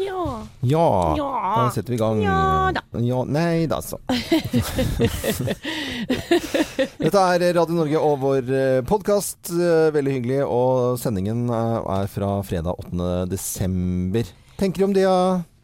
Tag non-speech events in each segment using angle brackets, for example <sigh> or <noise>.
Ja. Ja, Ja. da setter vi i gang. Ja da. Ja, nei da, så. Dette er Radio Norge og vår podkast. Veldig hyggelig. Og sendingen eh, er fra fredag 8. desember. Tenker du om det, ja?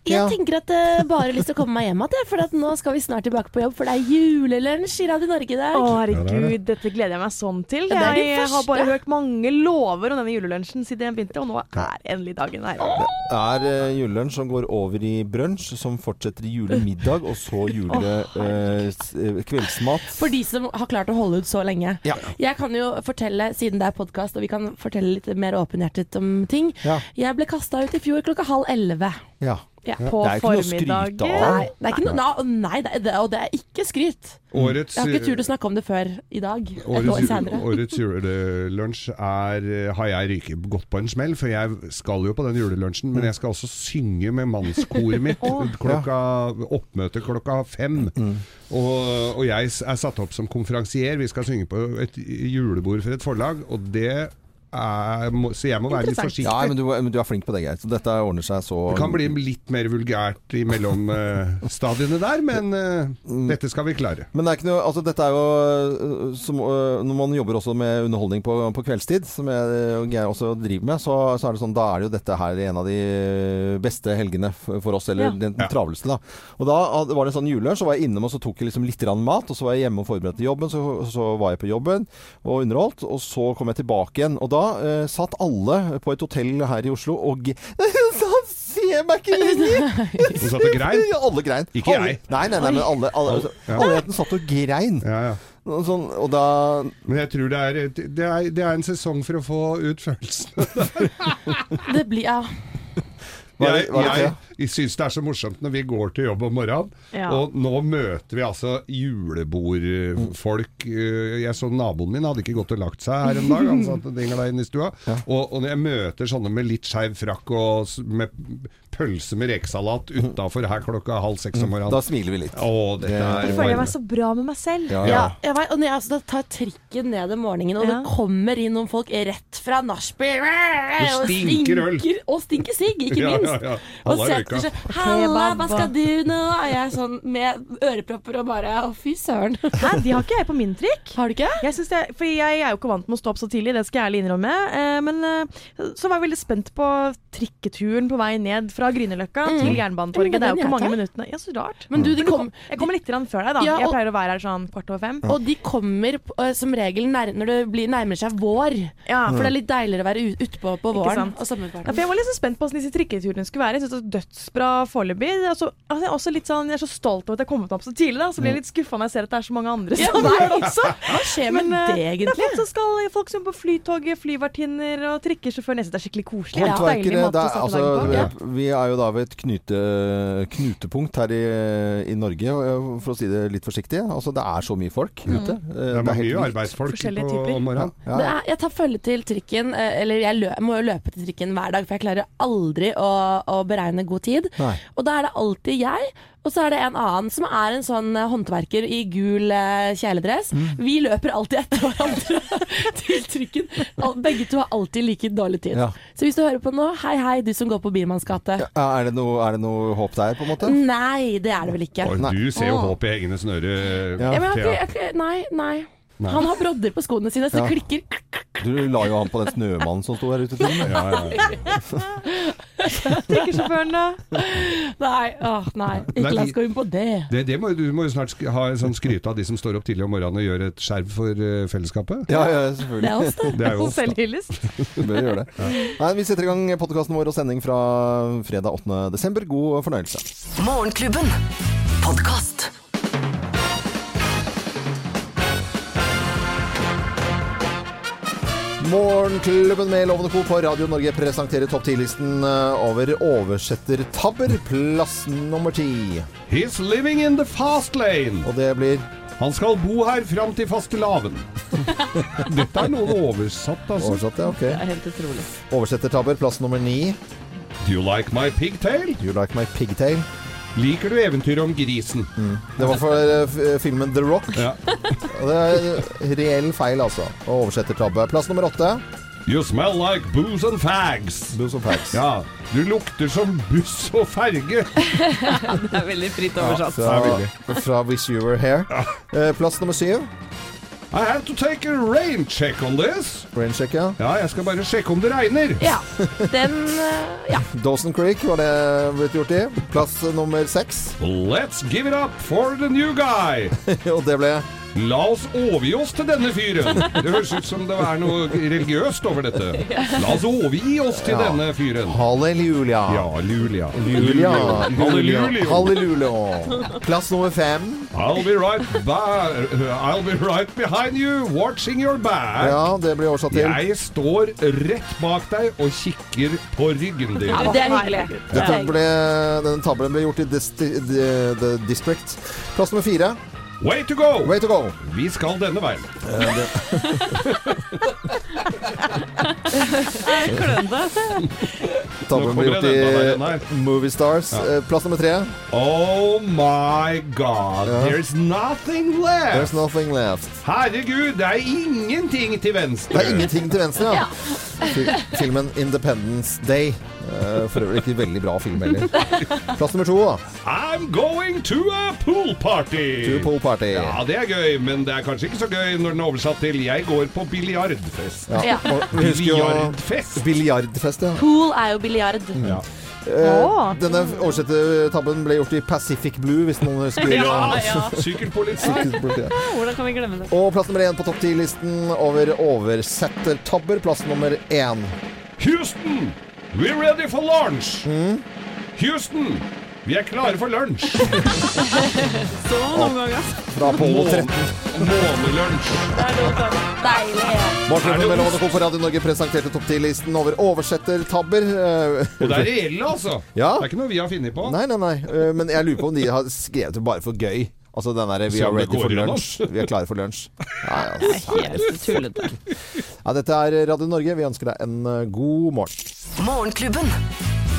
Jeg Ja. tenker at jeg bare har lyst til å komme meg hjem igjen, for at nå skal vi snart tilbake på jobb, for det er julelunsj i Radio Norge i dag. Å, herregud, dette gleder jeg meg sånn til. Ja, er jeg har bare hørt mange lover om denne julelunsjen siden jeg begynte, og nå er endelig dagen her. Det er uh, julelunsj som går over i brunsj, som fortsetter i julemiddag, og så julekveldsmat. eh, eh, kveldsmat. For de som har klart å holde ut så lenge. Ja. Jeg kan jo fortelle, siden det er podkast, og vi kan fortelle litt mer åpenhjertet om ting. Ja. Jeg ble kasta ut i fjor klokka halv elleve. ja. Ja. På Det er ikke noe å skryte av. Nei, det er ikke noe, na- nei det, er- det, og det er ikke skryt. Årets, Jeg har ikke turt å snakke om det før i dag. Et år årets, senere. årets julelunsj er Har jeg ryket godt på en smell, for jeg skal jo på den julelunsjen, men jeg skal også synge med mannskoret mitt <laughs> <laughs> klokka oppmøte klokka fem. Og, og jeg er satt opp som konferansier. Vi skal synge på et julebord for et forlag, og det Så jeg må være litt forsiktig. Ja, men du, men du er flink på det, Geir. Så dette ordner seg så Det kan bli litt mer vulgært i uh, <laughs> stadiene der, men uh, dette skal vi klare. Men det er ikke noe, altså dette er jo øh, som, Når man jobber også med underholdning på, på kveldstid, som jeg jeg også driver med, så, så er det sånn, da er det jo dette her en av de beste helgene for, oss, eller Ja. den Ja. travleste, da. Og da var det en sånn julelunsj, så var jeg innom og så tok jeg liksom litt mat, og så var jeg hjemme og forberedte jobben, så, så var jeg på jobben og underholdt, og så kom jeg tilbake igjen. Og da øh, satt alle på et hotell her i Oslo og Han <laughs> ser meg ikke lenger! <laughs> Du satt og grein? Ja, alle grein. Ikke alle, jeg. Nei, nei, nei, men alle, alle, alle, Ja. Allmennheten satt og grein. Ja, ja. Sånn, og da Men jeg tror det er, det, er, det er en sesong for å få ut følelsene. Det blir Ja. Var det- Jeg, var det jeg, jeg syns det er så morsomt når vi går til jobb om morgenen, Ja. og nå møter vi altså julebordfolk. Eh, Jeg så naboen min hadde ikke gått og lagt seg her en dag, han satt og dingla inn i stua. Og, og når jeg møter sånne med litt skeiv frakk og med pølse med rekesalat utafor her klokka halv seks om morgenen. Da smiler vi litt. Å, dette Det- er Jeg føler meg så bra med meg selv. Ja, Ja, ja. jeg vet, og når jeg altså, da tar trikken ned om morgenen, og Ja. det kommer inn noen folk rett fra nachspiel og stinker øl. Og stinker sigg, ikke minst. ja, ja. Og setter seg Halla, hva skal du nå? Er jeg sånn med ørepropper og bare Å, fy søren. Nei, de har ikke jeg på min trikk. Har du ikke? Jeg, synes det, for jeg er jo ikke vant med å stå opp så tidlig, det skal jeg ærlig innrømme. Eh, men eh, så var jeg veldig spent på trikketuren på vei ned fra Grünerløkka til Jernbanetorget. Det er jo ikke mange minuttene. Ja, så rart. Men du, de kom, Jeg kommer litt før deg, da. Ja, Jeg pleier å være her sånn kvart over fem. og de kommer eh, som regel nær, når det blir, nærmer seg vår. Ja, For det er litt deiligere å være ut- utpå på våren. sant? Og Ja, for jeg var litt så spent på hvordan disse trikketurene skulle være. Jeg synes det var dødsbra foreløpig. Altså, altså, jeg, er litt sånn, jeg er så stolt over at jeg kom opp så tidlig, da. Så blir jeg litt skuffa når jeg ser at det er så mange andre som ja, gjør det også. <laughs> Hva skjer med Men, det, det, Det er egentlig? folk som skal Folk som er på Flytoget, flyvertinner og trikkesjåføren. Jeg det er skikkelig koselig. Ja, deilig Håndverkere måte det å er, starte altså, dagen på. Vi er jo da ved et knute, knutepunkt her i, i Norge, for å si det litt forsiktig. Altså, det er så mye folk ute. Eh, Det er det er mye arbeidsfolk på typer. morgenen. Ja. er, jeg tar følge til trikken, eh, eller jeg lø, må jo løpe til trikken hver dag, for jeg klarer aldri å, å beregne god tid. Nei. Og da er det alltid jeg, og så er det en annen som er en sånn eh, håndverker i gul eh, kjeledress. Mm. Vi løper alltid etter hverandre <laughs> til trikken. Begge to har alltid like dårlig tid. Ja. Så hvis du hører på nå, hei hei, du som går på Biermanns gate. Ja, Er, er det noe håp der, på en måte? Nei, det er det vel ikke. Og du ser jo håp i hengende snøre, Ja. Nei, nei. Nei. Han har brodder på skoene sine, så Ja. det klikker. Du la jo han på den snømannen som sto her ute. Til. Ja, ja, ja. Trikkesjåføren, da. Nei, åh, nei. Ikke la oss gå inn på det. Det, det må, du må jo snart ha en sånn skryte av de som står opp tidlig om morgenen og gjør et skjerv for uh, fellesskapet. Ja, ja, Det er oss, det. Det er jo oss. Selvhyllest. <laughs> Vi bør gjøre det. Nei, vi setter i gang podkasten vår og sending fra fredag 8. desember. God fornøyelse. Morgenklubben. Podkast. Morgenklubben med Lovende Co. på Radio Norge presenterer topp 10-listen over oversettertabber. Plass nummer ti. He's living in the fast lane. Og det blir Han skal bo her fram til fastelavn. <laughs> Dette er noe oversatt, altså. oversatt, ja. Ok. Det er helt utrolig. Oversettertabber. Plass nummer ni. Do you like my pigtail? Do You like my pigtail. Liker du eventyret om grisen? Det var for eh, filmen The Rock. Ja. <laughs> Det er reell feil, altså. Og oversettertabbe. Plass nummer åtte. You smell like booze and fags. Booze and fags. Ja, du lukter som buss og ferge. <laughs> Det er veldig fritt oversatt. Fra, fra Wish You Were Here. Eh, plass nummer syv. I have to take a rain check on this. Raincheck, ja. Ja, jeg skal bare sjekke om det regner. Ja. Den eh, Ja. <laughs> Dawson Creek var det blitt gjort i. Plass nummer seks. Let's give it up for the new guy. <laughs> Og det ble La oss overgi oss til denne fyren. Det høres ut som det er noe religiøst over dette. La oss overgi oss til Ja. denne fyren. Halleluja. Ja, Lulia. Lulia. Halleluja. Halleluja. Plass nummer fem. I'll be right I'll be right behind you, watching your back. Ja, det blir oversatt til. Jeg står rett bak deg og kikker på ryggen din. ja, det er hyggelig. Dette ble, denne tabelen ble gjort i the District. Plass nummer fire. Way to go! Way to go. Vi skal denne veien. <laughs> Klønete. Ble kommer gjort i. Movie Stars. Ja. Plass nummer tre. Oh my god, Ja. there's nothing left! There's nothing left. Herregud, det er ingenting til venstre. Det er ingenting til venstre, ja. Fil- Filmen Independence Day. Eh, For øvrig ikke veldig bra film heller. Plass nummer to, da. I'm going to a pool party. To Pool Party. Ja, det er gøy, men det er kanskje ikke så gøy når den er oversatt til 'Jeg går på biljardfest'. Ja. Biljardfest! Biljardfest, ja. Pool er jo biljard. Ja. Uh. Denne oversettertabben ble gjort i Pacific Blue, hvis noen husker. Ja, ja. Sykkelpoliti. <laughs> Hvordan kan vi glemme det? Og plass nummer én på topp ti-listen over oversettertabber. Plass nummer én. Houston, we're ready for lunch. Mm. Houston, vi er klare for lunsj. <laughs> Så noen ganger. Fra Apollo 13. Månelunsj. Deilig. Morten med Lovende Co. på Radio Norge presenterte topp 10-listen over oversettertabber. Eh, Og det er reelle, altså. Ja. Det er ikke noe vi har funnet på. Nei, nei, nei. Eh, Men jeg lurer på om de har skrevet det bare for gøy. Altså den derre Vi Se are det ready for gjennom. lunch. Vi er klare for lunsj. Ja, ja, Helt tullete. ja, dette er Radio Norge. Vi ønsker deg en eh, god morgen. Morgenklubben.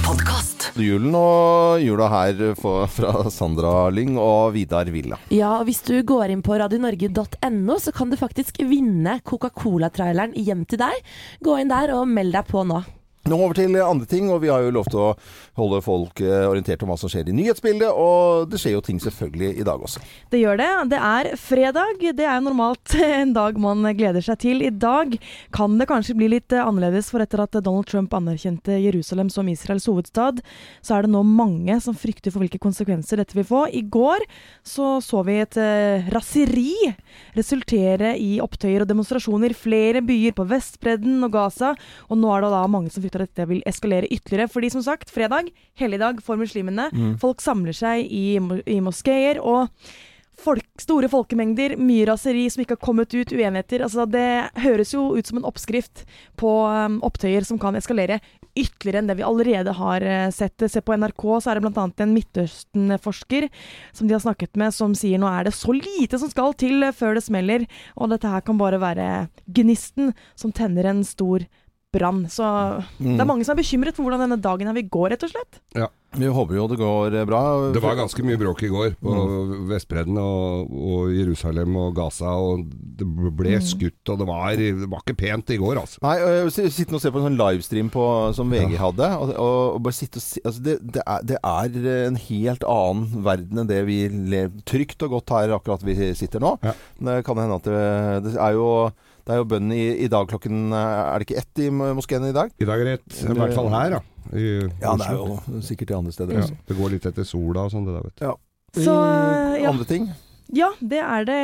Podcast. Julen og jula her for, fra Sandra Lyng og Vidar Villa. Ja, og hvis du går inn på radionorge.no, så kan du faktisk vinne Coca-Cola-traileren hjem til deg. Gå inn der og meld deg på nå. Nå over til andre ting, og vi har jo lov til å holde folk eh, orientert om hva som skjer i nyhetsbildet. Og det skjer jo ting selvfølgelig i dag også. Det gjør det. Det er fredag. Det er normalt <laughs> en dag man gleder seg til. I dag kan det kanskje bli litt eh, annerledes, for etter at Donald Trump anerkjente Jerusalem som Israels hovedstad, så er det nå mange som frykter for hvilke konsekvenser dette vil få. I går så så vi et eh, raseri resultere i opptøyer og demonstrasjoner i flere byer på Vestbredden og Gaza, og nå er det da mange som frykter at dette vil eskalere ytterligere. Fordi som sagt, fredag, helligdag for muslimene. Folk samler seg i, i moskeer. og folk, store folkemengder, mye raseri som ikke har kommet ut, uenigheter. Altså, det høres jo ut som en oppskrift på um, opptøyer som kan eskalere ytterligere enn det vi allerede har eh, sett. Se på NRK, så er det bl.a. en Midtøsten-forsker som de har snakket med, som sier nå er det så lite som skal til før det smeller, og dette her kan bare være gnisten som tenner en stor brann. Så det er mange som er bekymret for hvordan denne dagen her vil gå, rett og slett. Vi håper jo det går eh, bra. Det var ganske mye bråk i går på Vestbredden og, og Jerusalem og Gaza, og det ble skutt, og det var, det var ikke pent i går, altså. Nei, øh, sitter sitte og se på en sånn livestream på, som VG hadde, og, og, og bare sitte og si altså det, det, er, det er en helt annen verden enn det vi lever trygt og godt her akkurat vi sitter nå. Ja. Det kan hende at det, det er jo det er jo bønn i, i dag klokken Er det ikke ett i moskeen i dag? I dag er det ett. i hvert fall her, da. I Ja, det er jo sikkert i andre steder Ja, også. det går litt etter sola og sånn, det der, vet du. Så, ja. Andre ting? Ja, det er det.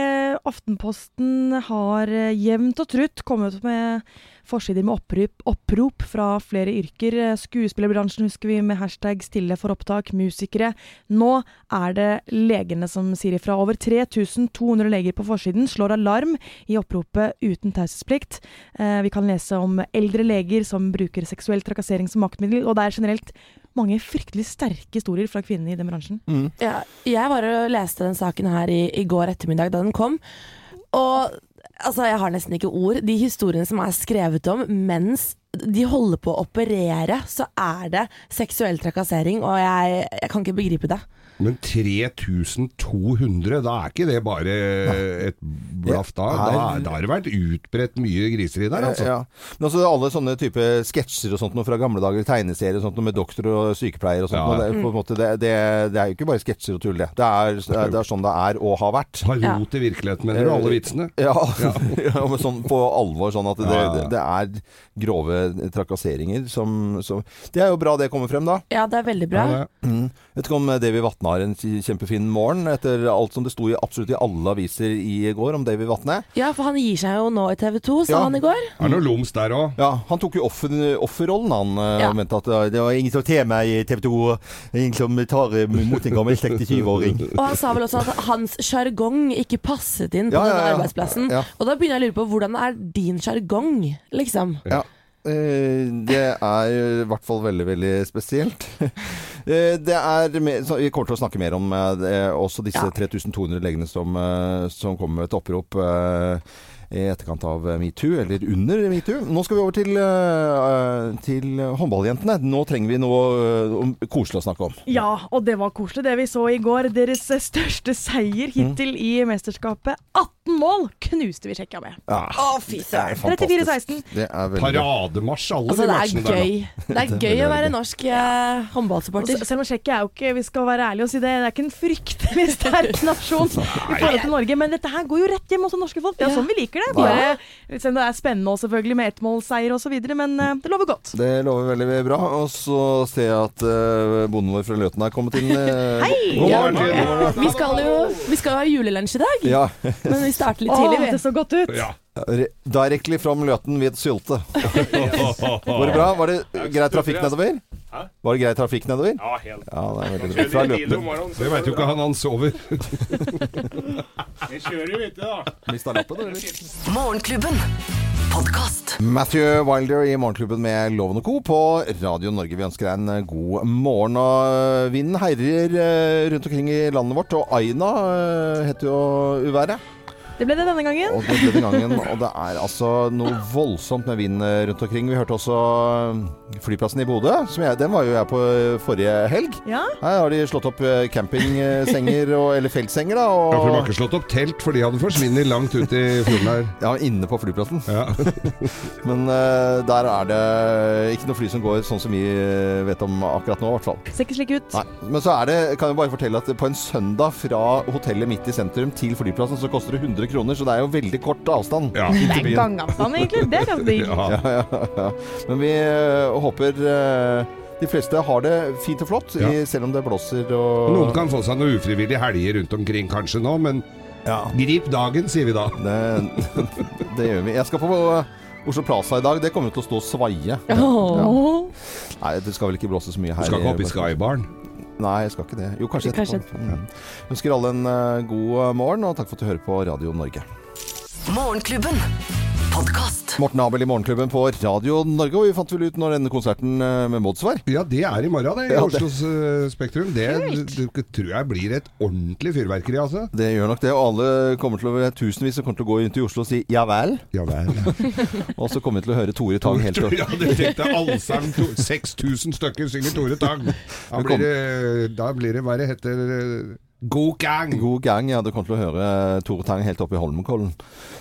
Aftenposten har eh, jevnt og trutt kommet med forsider med opprop, opprop fra flere yrker. Eh, Skuespillerbransjen husker vi med hashtag 'stille for opptak', musikere. Nå er det legene som sier ifra. Over 3200 leger på forsiden slår alarm i oppropet uten taushetsplikt. Eh, vi kan lese om eldre leger som bruker seksuell trakassering som maktmiddel, og det er generelt mange fryktelig sterke historier fra kvinnene i den bransjen. Mm. Ja, jeg var og leste den saken her i, i går ettermiddag da den kom. Og altså, jeg har nesten ikke ord. De historiene som er skrevet om mens de holder på å operere, så er det seksuell trakassering, og jeg, jeg kan ikke begripe det. Men 3200, da er ikke det bare et blaff da? Da, har det vært utbredt mye griseri der, altså. Ja. Men også alle sånne type sketsjer og sånt noe fra gamle dager, tegneserier og sånt noe med doktor og sykepleier og sånt Ja. noe, det, på en måte, det, det, det er jo ikke bare sketsjer og tull, det. Det er, det er sånn det er og har vært. Har Ja. til virkeligheten, mener du? Alle vitsene? Ja, <laughs> ja. men sånn på alvor. Sånn at det, Ja, ja. det, det er grove trakasseringer som, som Det er jo bra det kommer frem, da. Ja, det er veldig bra. Ja, det. Mm. Vet ikke om Davy Vatne har en kjempefin morgen, etter alt som det sto i absolutt i alle aviser i går om Davy Vatne. Ja, for han gir seg jo nå i TV 2, sa Ja. han i går. Det er noe loms der òg. Ja, Han tok jo offer, offerrollen, han. eh, Ja. og mente at eh, det var ingen som tar meg i TV 2. Ingen som tar mot en gammel 67-åring. Og han sa vel også at hans sjargong ikke passet inn på Ja, ja, denne arbeidsplassen. Ja. Og da begynner jeg å lure på hvordan er din sjargong, liksom? Ja. Eh, Det er i hvert fall veldig, veldig spesielt. <laughs> Eh, Det er Vi kommer til å snakke mer om eh, også disse 3200 legene som, eh, som kommer med et opprop i etterkant av metoo, eller under metoo. Nå skal vi over til, eh, til håndballjentene. Nå trenger vi noe eh, koselig å snakke om. Ja, og det var koselig det vi så i går. Deres største seier hittil i mesterskapet. 18 mål knuste vi Tsjekkia med. Ja, Å, fy søren. fantastisk. 34-16. Er veldig. Parademarsj, alle Altså, de det er der. gøy. Det er <laughs> gøy å være norsk eh, håndballsupporter. Selv om Tsjekkia er jo ikke Vi skal være ærlige og si det, det er ikke en fryktelig sterk <laughs> nasjon i forhold til Norge. Men dette her går jo rett hjem hos det norske folk. Det er Ja. sånn vi liker det. Bare, selv om det er spennende også, selvfølgelig med ettmålseier osv., men uh, det lover godt. Det lover veldig bra. Og så ser jeg at uh, bonden vår fra Løten er kommet inn. Uh, Hei! God morgen. Ja. Vi skal jo vi skal ha julelunsj i dag, Ja. men vi starter litt Åh, tidlig. det Vi. så godt ut. Ja. Re- Directly from Løten with sylte. <laughs> Går det bra? Var det grei trafikk nedover? Var det grei trafikk nedover? Ja, helt. Ja, det er veldig bra. Fra. Det veit jo ikke han han sover. <laughs> Vi kjører jo ikke, da. Mista lappen, eller? Morgenklubben. Podcast. Matthew Wilder i Morgenklubben med Loven og Co. på Radio Norge. Vi ønsker deg en eh, god morgen. Og eh, vinden herjer eh, rundt omkring i landet vårt, og Aina heter jo uværet. Det ble det denne gangen. Og det ble den gangen, og det er altså noe voldsomt med vind eh, rundt omkring. Vi hørte også eh, flyplassen i Bodø. Som jeg, den var jo jeg på eh, forrige helg. Ja. Her har de slått opp campingsenger, og, eller feltsenger, da. Ja, for de har ikke slått opp telt, for de hadde forsvunnet langt ut i fjorden her. ja, inne på flyplassen. Ja. <laughs> Men uh, der er det ikke noe fly som går sånn som vi vet om akkurat nå, i hvert fall. Ser ikke slik ut. Nei. Men så er det, kan jeg bare fortelle at på en søndag fra hotellet midt i sentrum til flyplassen, så koster det 100 kroner, så det er jo veldig kort avstand. Ja. Det er gangavstand, egentlig. Det er ganske digg. Ja. <laughs> Ja, ja, ja. Men vi eh, håper eh, de fleste har det fint og flott, Ja. i, selv om det blåser og Noen kan få seg noen ufrivillige helger rundt omkring kanskje nå, men Ja, grip dagen, sier vi da. <laughs> det, det gjør vi. Jeg skal på eh, Oslo Plaza i dag. Det kommer til å stå og svaie. Åh. Nei, det skal vel ikke blåse så mye her. Du skal ikke opp i Skybaren. Nei, jeg skal ikke det. Jo, kanskje Kanskje etterpå. Mm. Ønsker alle en eh, god morgen, og takk for at du hører på Radio Norge. Morgenklubben. Podkast. Morten Abel i Morgenklubben på Radio Norge, og vi fant vel ut når denne konserten eh, med Mods var. Ja, det er i morgen, det. I Ja, Oslos det. Spektrum. Det, det tror jeg blir et ordentlig fyrverkeri, altså. Det gjør nok det, og alle kommer til å være tusenvis som kommer til å gå rundt i Oslo og si ja vel. Ja vel. <laughs> Og så kommer vi til å høre Tore Tang helt til Ja, du tenkte allsang 6000 stykker synger Tore Tang. Da blir det, da blir det hva det heter eh, God gang. God gang, ja. Du kommer til å høre Tore Tang helt oppe i Holmenkollen.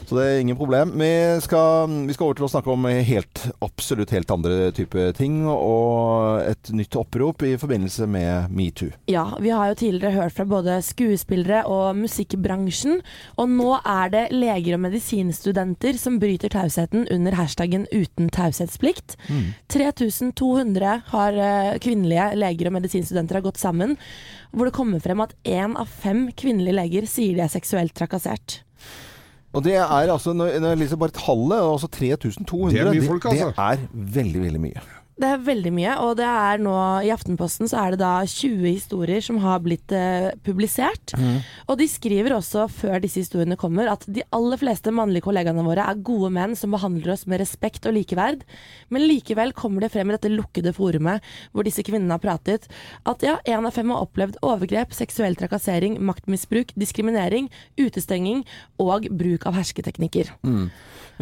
Så det er ingen problem. Vi skal, vi skal over til å snakke om helt, absolutt helt andre type ting, og et nytt opprop i forbindelse med metoo. Ja, vi har jo tidligere hørt fra både skuespillere og musikkbransjen, og nå er det leger og medisinstudenter som bryter tausheten under hashtaggen uten taushetsplikt. 3200 har eh, kvinnelige leger og medisinstudenter har gått sammen, hvor det kommer frem at én av fem kvinnelige leger sier de er seksuelt trakassert. Og det er altså, når når jeg leser bare tallet, altså 3200, Det er mye folk, altså. det er veldig, veldig mye. Det er veldig mye, og det er nå i Aftenposten så er det da 20 historier som har blitt eh, publisert. Og de skriver også før disse historiene kommer at de aller fleste mannlige kollegaene våre er gode menn som behandler oss med respekt og likeverd, men likevel kommer det frem i dette lukkede forumet hvor disse kvinnene har pratet, at ja, én av fem har opplevd overgrep, seksuell trakassering, maktmisbruk, diskriminering, utestenging og bruk av hersketeknikker. Mm.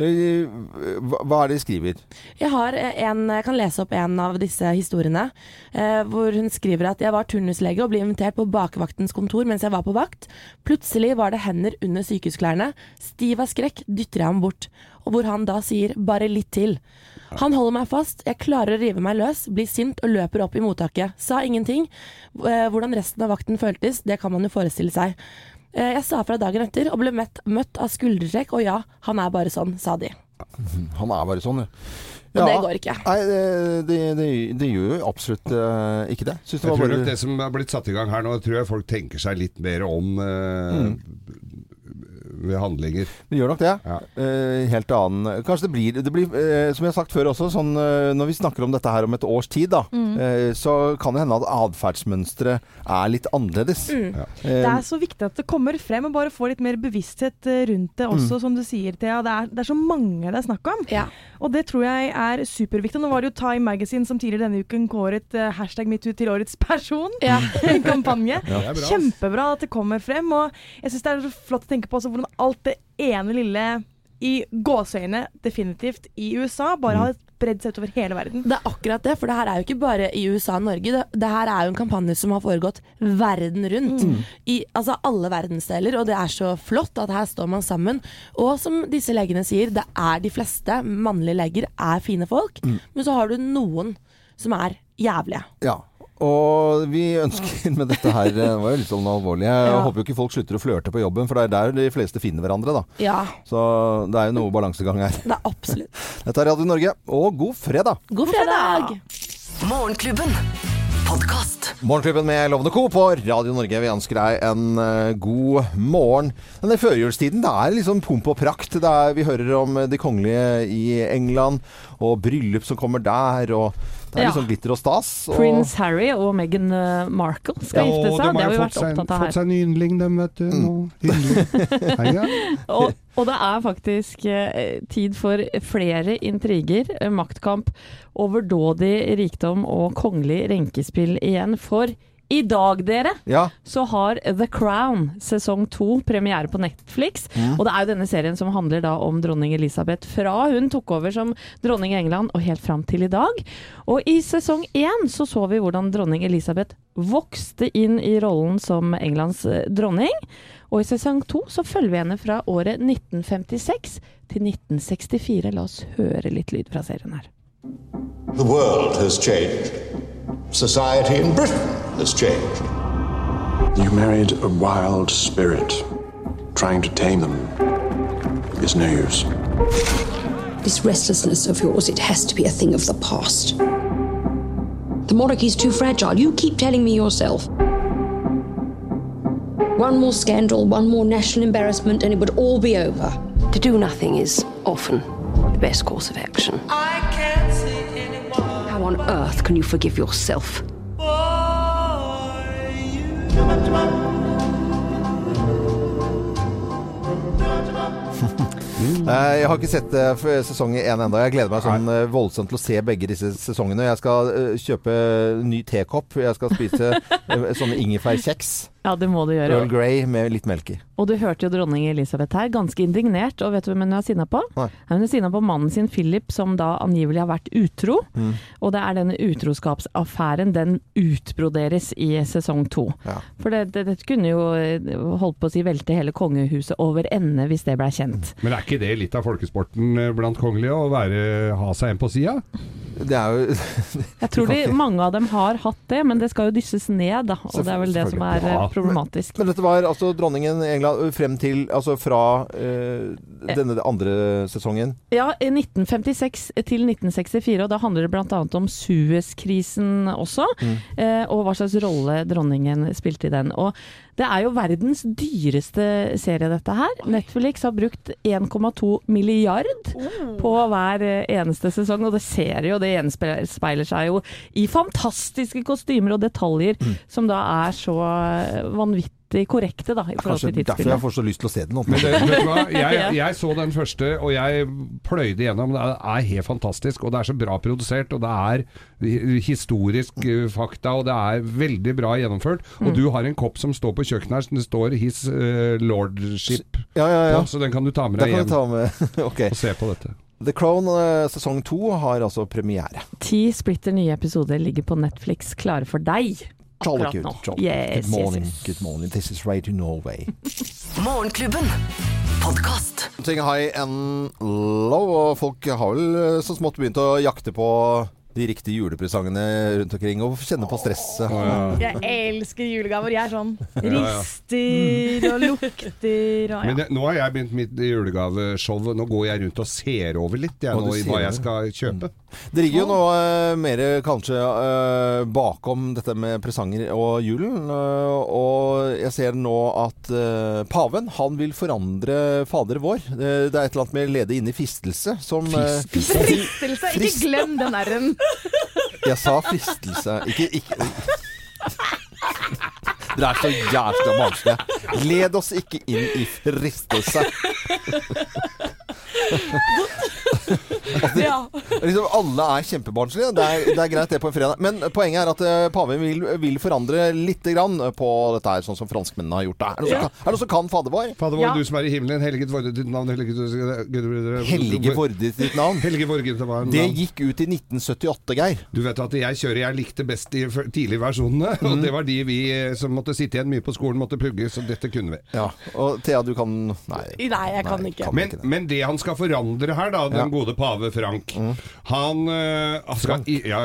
Hva hva er det de skriver? Jeg har eh, en, jeg kan lese opp en av disse historiene, eh, hvor hun skriver at jeg var turnuslege og ble invitert på bakvaktens kontor mens jeg var på vakt. Plutselig var det hender under sykehusklærne. Stiv av skrekk dytter jeg ham bort, og hvor han da sier 'bare litt til'. Han holder meg fast, jeg klarer å rive meg løs, blir sint og løper opp i mottaket. Sa ingenting. Eh, Hvordan resten av vakten føltes, det kan man jo forestille seg. Eh, Jeg sa fra dagen etter og ble møtt, møtt av skuldertrekk, og ja, han er bare sånn, sa de. Han er bare sånn, ja. Og det går ikke. Nei, det, det, det, gjør jo absolutt eh, ikke det. Det Jeg var tror bare nok det som er blitt satt i gang her nå, tror jeg folk tenker seg litt mer om eh, ved handlinger. Det gjør nok det. Ja. Eh, helt annen Kanskje det blir, det blir eh, Som jeg har sagt før også, sånn, når vi snakker om dette her om et års tid, da, Mm. eh, så kan det hende at atferdsmønsteret er litt annerledes. Mm. Ja. Det er så viktig at det kommer frem, og bare får litt mer bevissthet rundt det også, som du sier, Thea. Det er, det er så mange det er snakk om. Ja. Og det tror jeg er superviktig. Nå var det jo Time Magazine som tidligere denne uken kåret uh, hashtag metoo til årets person. Ja. <laughs> En kampanje. Bra. Kjempebra at det kommer frem. Og jeg syns det er så flott å tenke på også hvordan alt det ene lille i gåseøyne definitivt i USA bare har spredd seg utover hele verden. Det er akkurat det, for det her er jo ikke bare i USA og Norge. Det, det her er jo en kampanje som har foregått verden rundt. I altså alle verdensdeler, og det er så flott at her står man sammen. Og som disse legene sier, det er de fleste mannlige leger er fine folk, men så har du noen som er jævlige. Ja. Og vi ønsker med dette her Det var jo litt sånn alvorlig. Jeg Ja. håper jo ikke folk slutter å flørte på jobben, for det er der de fleste finner hverandre, da. Ja, Så det er jo noe balansegang her. det er absolutt. <laughs> Dette er Radio Norge, og god fredag! God fredag! Morgenklubben. Morgenklubben med Lovende Co. på Radio Norge. Vi ønsker deg en uh, god morgen. Denne førjulstiden, det er liksom pomp og prakt. Det er, vi hører om de kongelige i England, og bryllup som kommer der, og det er Ja. liksom glitter og stas. Og, Prins Harry og Meghan eh, Markle skal ja, gifte de seg. Det har vi vært opptatt av fått seg en yndling, dem, vet du. Mm. Yndling. <laughs> ja. Og, og det er faktisk eh, tid for flere intriger, eh, maktkamp, overdådig rikdom og kongelig renkespill igjen. For i dag, dere, ja, så har The Crown sesong to premiere på Netflix. Og det er jo denne serien som handler da om dronning Elisabeth fra hun tok over som dronning i England og helt fram til i dag. Og i sesong én så så vi hvordan dronning Elisabeth vokste inn i rollen som Englands eh, dronning. Og i sesong to så følger vi henne fra året 1956 til 1964. La oss høre litt lyd fra serien her. The world has changed. Society in Britain has changed. You married a wild spirit. Trying to tame them is no use. This restlessness of yours, it has to be a thing of the past. The monarchy's too fragile. You keep telling me yourself. One more scandal, one more national embarrassment, and it would all be over. To do nothing is often the best course of action. On earth can you forgive yourself? <laughs> Jeg har ikke sett eh, sesong én ennå. Jeg gleder meg sånn eh, voldsomt til å se begge disse sesongene. Jeg skal eh, kjøpe ny tekopp. Jeg skal spise <laughs> sånne ingefærkjeks. Ja, det må du gjøre. Earl Grey med litt melk i. Og du hørte jo dronning Elisabeth her, ganske indignert. Og vet du hvem hun er sinna på? Nei. Hun er sinna på mannen sin Philip, som da angivelig har vært utro. Mm. Og det er denne utroskapsaffæren, den utbroderes i sesong to. Ja. For det, det, det kunne jo eh, holdt på å si velte hele kongehuset over ende hvis det blei kjent. Men er ikke det litt av folkesporten eh, blant kongelige, å være, ha seg en på sida? Det er jo Jeg tror de, <laughs> mange av dem har hatt det, men det skal jo dysses ned, da. Og det er vel det som er eh, Ja, problematisk. Men dette var altså dronningen England frem til Altså fra eh, denne andre sesongen. Ja, i 1956 til 1964, og da handler det bl.a. om Suez-krisen også, Mm. eh, og hva slags rolle dronningen spilte i den. Og det er jo verdens dyreste serie, dette her. Netflix har brukt 1,2 milliard på hver eh, eneste sesong, og det ser jo, det gjenspeiler seg jo i fantastiske kostymer og detaljer, Mm. som da er så eh, vanvittig korrekte, da, i forhold Kanskje til derfor jeg får så lyst til å se den. Men det, vet du hva? Jeg, <laughs> jeg så den første, og jeg pløyde gjennom. Det er helt fantastisk, og det er så bra produsert, og det er historisk eh, fakta, og det er veldig bra gjennomført. Og Mm. du har en kopp som står på kjøkkenet her, som det står 'His eh, Lordship' Ja, ja, ja. på, så den kan du ta med deg kan hjem vi ta med <laughs> Ok. og se på dette. The Crown eh, sesong to har altså premiere. Ti splitter nye episoder ligger på Netflix klare for deg Jolly akkurat good. nå. Jolly. Yes, good morning. yes, yes. Good morning. This is Radio Norway. <laughs> Morgenklubben. Podkast. Ting high and low, og folk har vel eh, så smått begynt å jakte på de riktige julepresangene rundt omkring og kjenne på stresset. <laughs> Jeg elsker julegaver. Jeg er sånn Ja, ja. rister og lukter og Men det, nå har jeg begynt mitt julegaveshow. Nå går jeg rundt og ser over litt jeg, nå, i hva jeg skal kjøpe. Det ligger jo noe uh, mer kanskje uh, bakom dette med presanger og julen. Uh, og jeg ser nå at eh, paven han vil forandre Fader vår. Det, det er et eller annet med lede inn i fistelse som eh, Fristelse! Ikke glem den r-en. Jeg sa fristelse, ikke, ikke Dere er så jævla barnslige. Led oss ikke inn i fristelse. Ja. Liksom, alle er kjempebarnslige. Det er, det er greit det på en fredag. Men poenget er at eh, paven vil, vil forandre lite grann på dette her, sånn som franskmennene har gjort det. Er det noen som kan, som kan fadervår? vår? Fader vår, Ja. du som er i himmelen, Helget vorde ditt navn, helliget Hellige Vorde sitt navn. Helge Vorge, det var Det gikk ut i 1978, Geir. Du vet at jeg kjører jeg likte best de tidlige versjonene, <laughs> og Mm. det var de vi eh, som måtte sitte igjen mye på skolen, måtte pugge, så dette kunne vi. Ja. Og Thea, du kan Nei. Nei, jeg kan ikke. Men, men det han skal forandre her, da, den. Mm. gode pave Frank Han uh, han skal i, ja,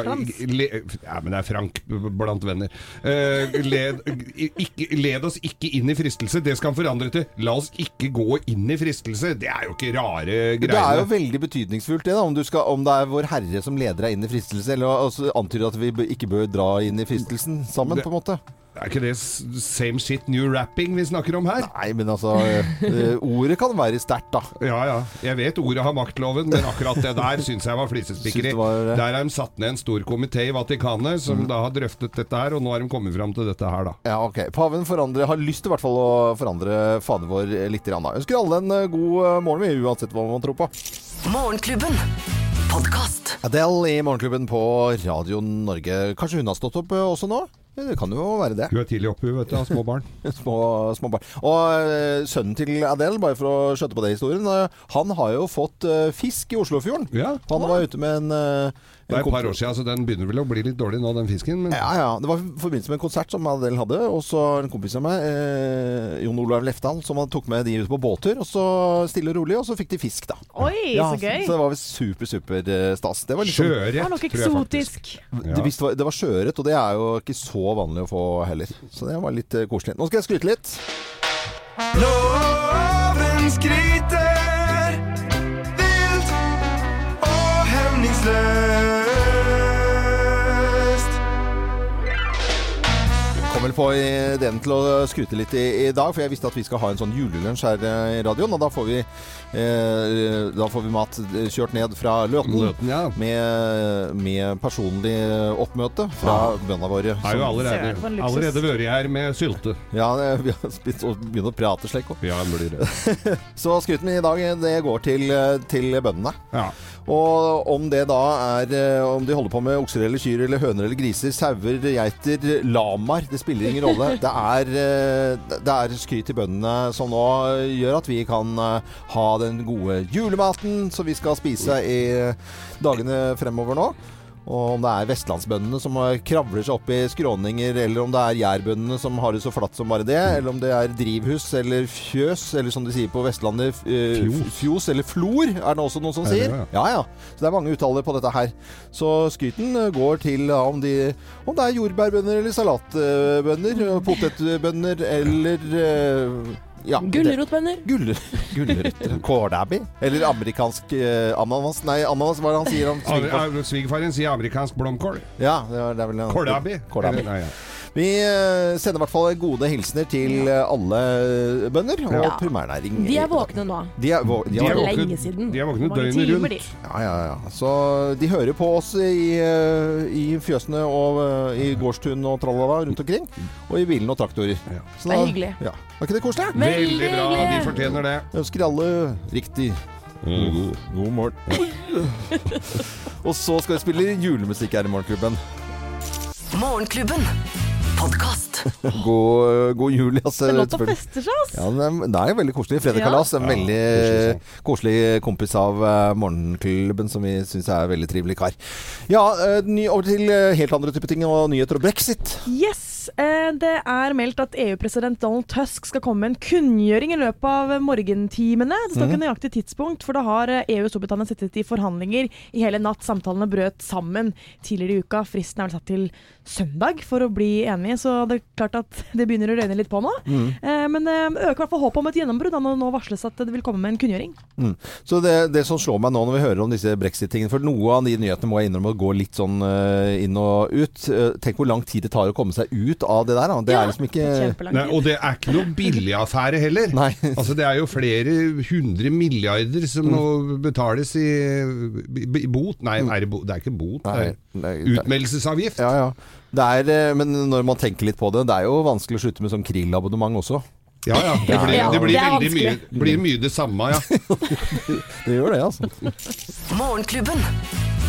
le, ja, men det er Frank blant venner. Uh, led, ikke, led oss ikke inn i fristelse. Det skal han forandre til la oss ikke gå inn i fristelse. Det er jo ikke rare Det er jo veldig betydningsfullt, det, da, om, du skal, om det er Vår Herre som leder deg inn i fristelse, eller altså, antyder at vi ikke bør dra inn i fristelsen sammen, Det- på en måte. Er ikke det same shit new rapping vi snakker om her? Nei, men altså eh, Ordet kan være sterkt, da. Ja ja, jeg vet ordet har maktloven, men akkurat det der syns jeg var flisespikkeri. Syns Der har de satt ned en stor komité i Vatikanet som da har drøftet dette her, og nå har de kommet fram til dette her, da. Ja, ok. Paven forandrer, har lyst til i hvert fall å forandre Fader vår litt. Grann, da. Ønsker alle en eh, god eh, morgen, vi, uansett hva man tror på. Morgenklubben. Podcast. Adele i Morgenklubben på Radio Norge. Kanskje hun har stått opp eh, også nå? Det kan jo være det. Du er tidlig oppe, vet du, av små barn. <laughs> små, små barn. Og eh, sønnen til Adele, bare for å skjøtte på det historien, eh, han har jo fått eh, fisk i Oslofjorden. Ja, Han var ute med en, det er et par år siden, så den begynner vel å bli litt dårlig nå, den fisken. Men Ja, ja. Det var i forbindelse med en konsert som Adel hadde. Og så en kompis av meg, eh, Jon Olav Lefdal, som han tok med de ut på båttur. Og så stille og rolig, og så fikk de fisk, da. Oi, Ja, så gøy! Så det var super, super eh, stas. Det var liksom Det sjøørret, var noe tror jeg faktisk. eksotisk. det, visst var, det var sjøørret, og det er jo ikke så vanlig å få heller. Så det var litt eh, koselig. Nå skal jeg skryte litt. Loven skryter vel på ideen til å skryte litt i, i dag, for jeg visste at vi skal ha en sånn julelunsj her eh, i radioen. Og da får vi, eh, da får vi mat eh, kjørt ned fra Løten, Løten, ja. med, med personlig oppmøte fra bøndene våre. Har jo allerede, allerede vært her med sylte. Ja, vi har spist og begynner å prate slik òg. Ja. <laughs> Så skryten i dag det går til, til bøndene. Ja. Og om det da er eh, Om de holder på med okser eller kyr eller høner eller griser, sauer, geiter, lamaer Det spiller ingen rolle. Det er, eh, det er skryt til bøndene som nå gjør at vi kan eh, ha den gode julematen som vi skal spise i dagene fremover nå. Og om det er vestlandsbøndene som kravler seg opp i skråninger, eller om det er jærbøndene som har det så flatt som bare det, eller om det er drivhus eller fjøs, eller som de sier på Vestlandet, eh, Fjos. eller flor, er det også noen som Er sier. Ja, ja. Så det er mange uttaler på dette her. Så skryten eh, går til ja, om, de, om det er jordbærbønder eller salatbønder, eh, potetbønder eller ja, Gulrotbønner. Gulrøtter. <laughs> Kålrabi. Eller amerikansk eh, ananas. Nei, ananas, hva er det han sier om svigerfar? Svigerfaren sier amerikansk blomkål. Ja, det er, det er vel Kålrabi. Kålrabi. Eller- nei, ja. Vi eh, sender i hvert fall gode hilsener til eh, alle bønder og Ja. primærnæring. De er våkne nå. De er, vå- de De er våkne. lenge siden. De er våkne døgnet rundt. Ja, ja, ja. Så de hører på oss i, eh, i fjøsene og i gårdstun og tralala rundt omkring. Og i bilene og traktorer. Ja. Så Det er hyggelig. Ja. Var ikke det koselig? Veldig Veldig bra. De fortjener det. Jeg ønsker alle riktig god, god morgen. <laughs> og så skal vi spille julemusikk her i Morgenklubben. Morgenklubben. Podkast. <laughs> God, god jul, altså. Det er lov til å feste seg, ass. Ja, det, er, er veldig koselig. Fredrik Ja. Kalas en Ja, veldig koselig koselig kompis av eh, Morgenklubben, som vi syns er en veldig trivelig kar. Ja, eh, ny, over til eh, helt andre typer ting og nyheter og brexit. Yes! Eh, det er meldt at EU-president Donald Tusk skal komme med en kunngjøring i løpet av morgentimene. Det står ikke nøyaktig tidspunkt, for da har eh, EU og Storbritannia sittet i forhandlinger i hele natt. Samtalene brøt sammen tidligere i uka. Fristen er vel satt til søndag for å bli enige, så det er klart at <laughs> det begynner å røyne litt på nå. Mm. men det øker i hvert fall håpet om et gjennombrudd når det nå varsles at det vil komme med en kunngjøring. Mm. Så det, det som slår meg nå når vi hører om disse brexit-tingene For noe av de nyhetene må jeg innrømme å gå litt sånn inn og ut. Tenk hvor lang tid det tar å komme seg ut av det der. Da. Det Ja, er liksom ikke Nei, og det er ikke noe billig affære heller. Nei. Altså Det er jo flere hundre milliarder som må betales i, i, bot. Nei, er det, bo, det er ikke bot. Nei, Det er utmeldelsesavgift. Ja, ja. Det er, eh, men når man tenker litt på det, det er jo vanskelig å slutte med sånn krill-abonnement også. Ja, ja. Det blir, det blir det veldig mye, blir mye det samme, ja. <laughs> Det gjør det, altså. Morgenklubben.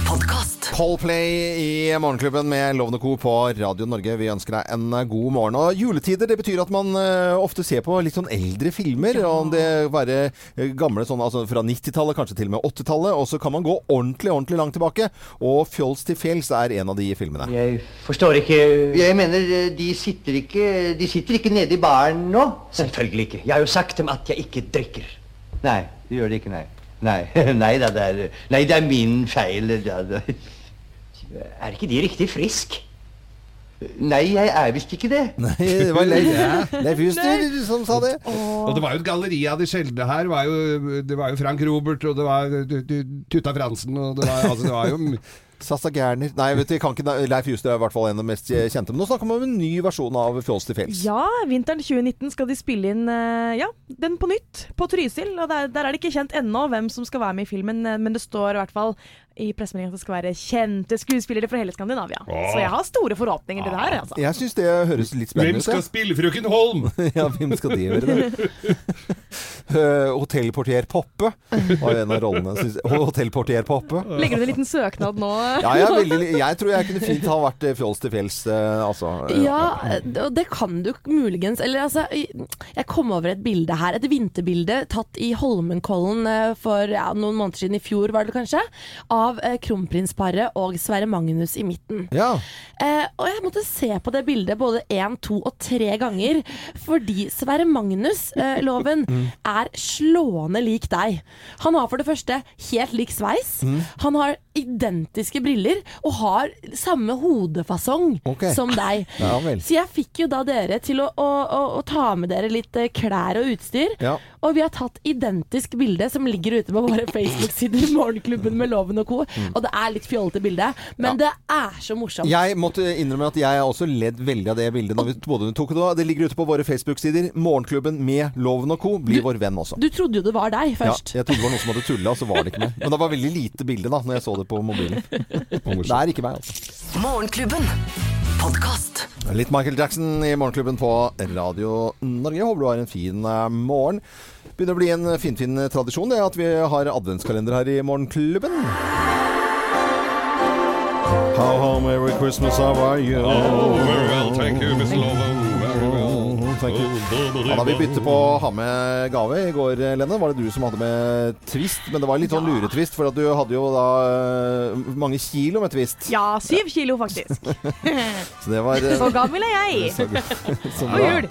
Podkast. Coldplay i Morgenklubben med Lovende Co. på Radio Norge. Vi ønsker deg en eh, god morgen. Og juletider, det betyr at man eh, ofte ser på litt sånn eldre filmer. Om det være eh, gamle sånn, altså fra 90-tallet, kanskje til og med 80-tallet. Og så kan man gå ordentlig, ordentlig langt tilbake. Og Fjols til fjells er en av de filmene. Jeg forstår ikke Jeg mener, de sitter ikke De sitter ikke nede i baren nå? Selvfølgelig ikke. Jeg har jo sagt dem at jeg ikke drikker. Nei, det gjør de ikke, nei. Nei, <laughs> nei da, det er Nei, det er min feil. Da, da. Er ikke de riktig frisk? Nei, jeg er visst ikke det. Nei, det var Leif, Leif Juster som sa det. Og det var jo et galleri av de sjeldne her. Var jo, det var jo Frank Robert, og det var Tutta Fransen, og det var, altså, det var jo Sassa Gerner Nei, vet du, kan ikke, Leif Juster er i hvert fall en av de mest kjente. Men nå snakker vi om en ny versjon av Fjols til fjells. Ja, vinteren 2019 skal de spille inn eh, ja, den på nytt, på Trysil. Og der, der er det ikke kjent ennå hvem som skal være med i filmen, eh, men det står i hvert fall i pressemeldingen at det skal være kjente skuespillere fra hele Skandinavia. Åh. Så jeg har store forhåpninger til det her. Altså. Jeg syns det høres litt spennende ut. Hvem skal spille Frøken Holm? <laughs> ja, hvem skal de gjøre det? <laughs> Eh, Hotellportier Poppe var en av rollene. Hotellportier Poppe. Legger du en liten søknad nå? Ja, jeg, veldig, jeg tror jeg kunne fint ha vært eh, fjols til fjells, eh, altså. Ja, det kan du muligens Eller altså, jeg kom over et bilde her. Et vinterbilde tatt i Holmenkollen for ja, noen måneder siden, i fjor var det kanskje, av eh, kronprinsparet og Sverre Magnus i midten. Ja. Eh, og jeg måtte se på det bildet både én, to og tre ganger, fordi Sverre Magnus, eh, loven, er slående lik deg. Han har for det første helt lik sveis. Han har identiske briller og har samme hodefasong okay. som deg. <laughs> Ja. Så jeg fikk jo da dere til å, å, å, å ta med dere litt eh, klær og utstyr. Ja. Og vi har tatt identisk bilde som ligger ute på våre <laughs> Facebook-sider, Morgenklubben med Loven og co. Og det er litt fjollete bilde, men det er så morsomt. Jeg måtte innrømme at jeg har også ledd veldig av det bildet. Når vi både tok det, det ligger ute på våre Facebook-sider. Morgenklubben med Loven og co. blir vår venn også. Du trodde jo det var deg først. Ja, jeg trodde det var noen som hadde tulla, og så var det ikke mer. Men det var veldig lite bilde da når jeg så det <laughs> på mobilen. Det er ikke meg, altså. Morgenklubben. Litt Michael Jackson i Morgenklubben på Radio Norge. Håper du har en fin eh, morgen. Begynner å bli en finfin tradisjon det er at vi har adventskalender her i Morgenklubben. How, how, merry Christmas, how are you? Oh, very well, thank you, Miss Lovo. Da har vi bytte på å ha med gave i går, Lenne. Var det du som hadde med twist? Men det var litt sånn luretvist, for at du hadde jo da eh, mange kilo med twist. Ja, syv kilo faktisk. <laughs> så det var eh, Så gammel er jeg. <laughs> Så, og jul.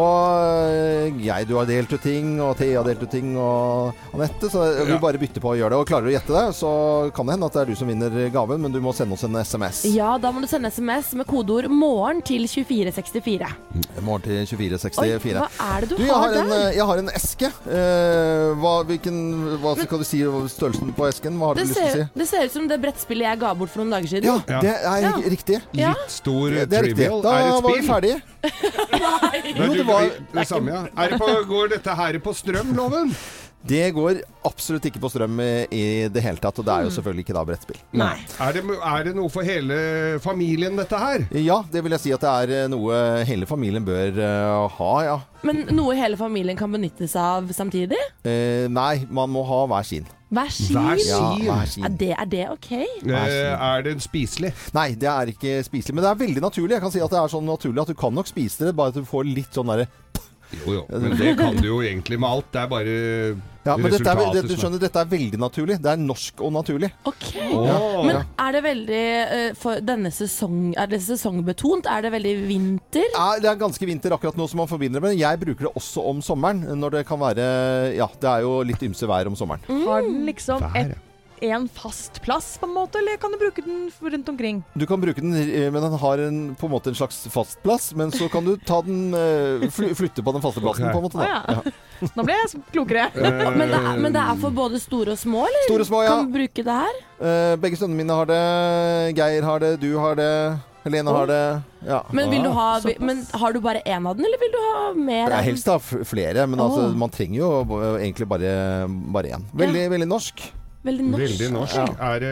Og eh, jeg, du har delt ut ting, og Thea har delt ut ting, og Anette. Så vi ja. bare bytter på å gjøre det. Og klarer du å gjette det, så kan det hende at det er du som vinner gaven, men du må sende oss en SMS. Ja, da må du sende SMS med kodeord 'morgen' til 2464. Morgen til 24 6464. Hva er det du, du jeg har, har en. Eh, jeg har en eske. Eh, hva, hvilken, hva skal du si størrelsen på esken? Hva har du lyst til å si? Det ser ut som det brettspillet jeg ga bort for noen dager siden. Ja, det er ja. riktig. Litt stor ja, det er riktig. Da er var vi ferdige. <laughs> Nei. Jo, det var det samme, ja. Er det på, går dette her på strøm, loven? Det går absolutt ikke på strøm i, det hele tatt, og det er jo selvfølgelig ikke da brettspill. Nei. Er det, er det noe for hele familien, dette her? Ja, det vil jeg si at det er eh, noe hele familien bør uh, ha, ja. Men noe hele familien kan benytte seg av samtidig? Uh, nei, man må ha hver sin. Hver sin? Hver sin. Ja, hver sin. Er, det, er det ok? Er det spiselig? Nei, det er ikke spiselig. Men det er veldig naturlig. Jeg kan si at det er sånn naturlig at du kan nok spise det, bare at du får litt sånn derre Jo, jo. Men det kan du jo egentlig med alt. Det er bare ja, men dette er, det, du er- skjønner, dette er veldig naturlig. Det er norsk og naturlig. Ok. Ja. Men er det veldig eh, For denne sesong Er det sesongbetont? Er det veldig vinter? Ja, det er ganske vinter akkurat nå som man forbinder det med. Jeg bruker det også om sommeren, når det kan være Ja, det er jo litt ymse vær om sommeren. Har den liksom et, en fast plass, på en måte, eller kan du bruke den rundt omkring? Du kan bruke den, eh, men den har en, på en måte en slags fast plass. Men så kan du ta den eh, fly, flytte på den faste plassen, okay. på en måte. Da. Ah, ja. <laughs> Nå ble jeg klokere. Men det, er, men det er for både store og små, eller? Store og små, ja. Kan du bruke det her? Eh, begge sønnene mine har det. Geir har det. Du har det. Helene har det. Ja. Men, vil du ha, men har du bare én av den, eller vil du ha mer? Er den? helst ha flere, men altså, man trenger jo eh, egentlig bare bare én. Veldig, veldig norsk. Veldig norsk. Veldig norsk. Ja. Er, det,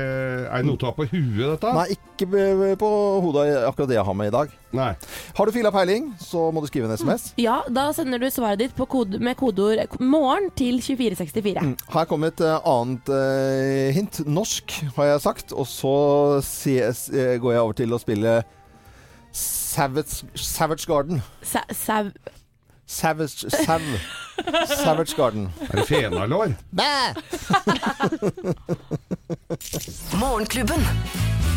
er det noe til å ha på huet, dette? Nei, ikke på hodet akkurat det jeg har med i dag. Nei. Har du fila peiling, så må du skrive en SMS. Ja, da sender du svaret ditt på kode, med kodeord 'morgen' til 2464. Mm. Her kommer et eh, annet uh, hint. Norsk, har jeg sagt. Og så CS, eh, går jeg over til å spille Savage, Savage Garden. Sa sau... Savage Sav. Savage Garden. Er det fenalår? Morgenklubben.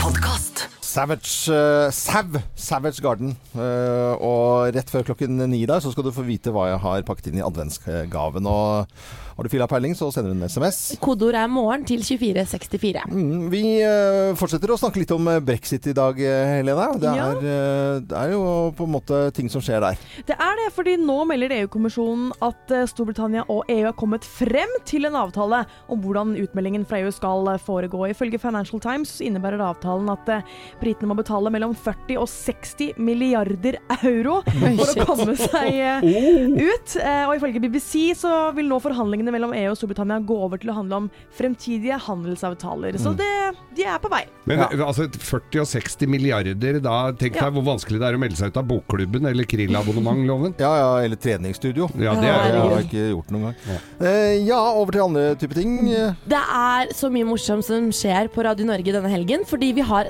Podkast. Savage uh, Sav. Savage Garden. Uh, og rett før klokken ni der så skal du få vite hva jeg har pakket inn i adventsgaven. Og har du fila peiling, så sender du en SMS. Kodeord er 'morgen' til 2464. Mm, vi uh, fortsetter å snakke litt om brexit i dag, Helene. Det Ja. er, eh, det er jo på en måte ting som skjer der. Det er det, fordi nå melder EU-kommisjonen at Storbritannia og EU har kommet frem til en avtale om hvordan utmeldingen fra EU skal foregå. Ifølge Financial Times innebærer avtalen at britene må betale mellom 40 og 60 milliarder euro <laughs> for å komme seg eh, <laughs> ut. Eh, Og ifølge BBC så vil nå forhandlingene mellom EU og Storbritannia gå over til å handle om fremtidige handelsavtaler. Så det, de er på vei. Men Ja. altså 40 og 60 milliarder, da tenk Ja. deg hvor vanskelig det er å melde seg ut av bokklubben eller Krill-abonnement-loven. <laughs> Ja, ja, eller treningsstudio. Ja, det Det er har jeg ikke gjort noen gang. Eh, ja, over til andre typer ting. Eh, Det er så mye morsomt som skjer på Radio Norge denne helgen, fordi vi har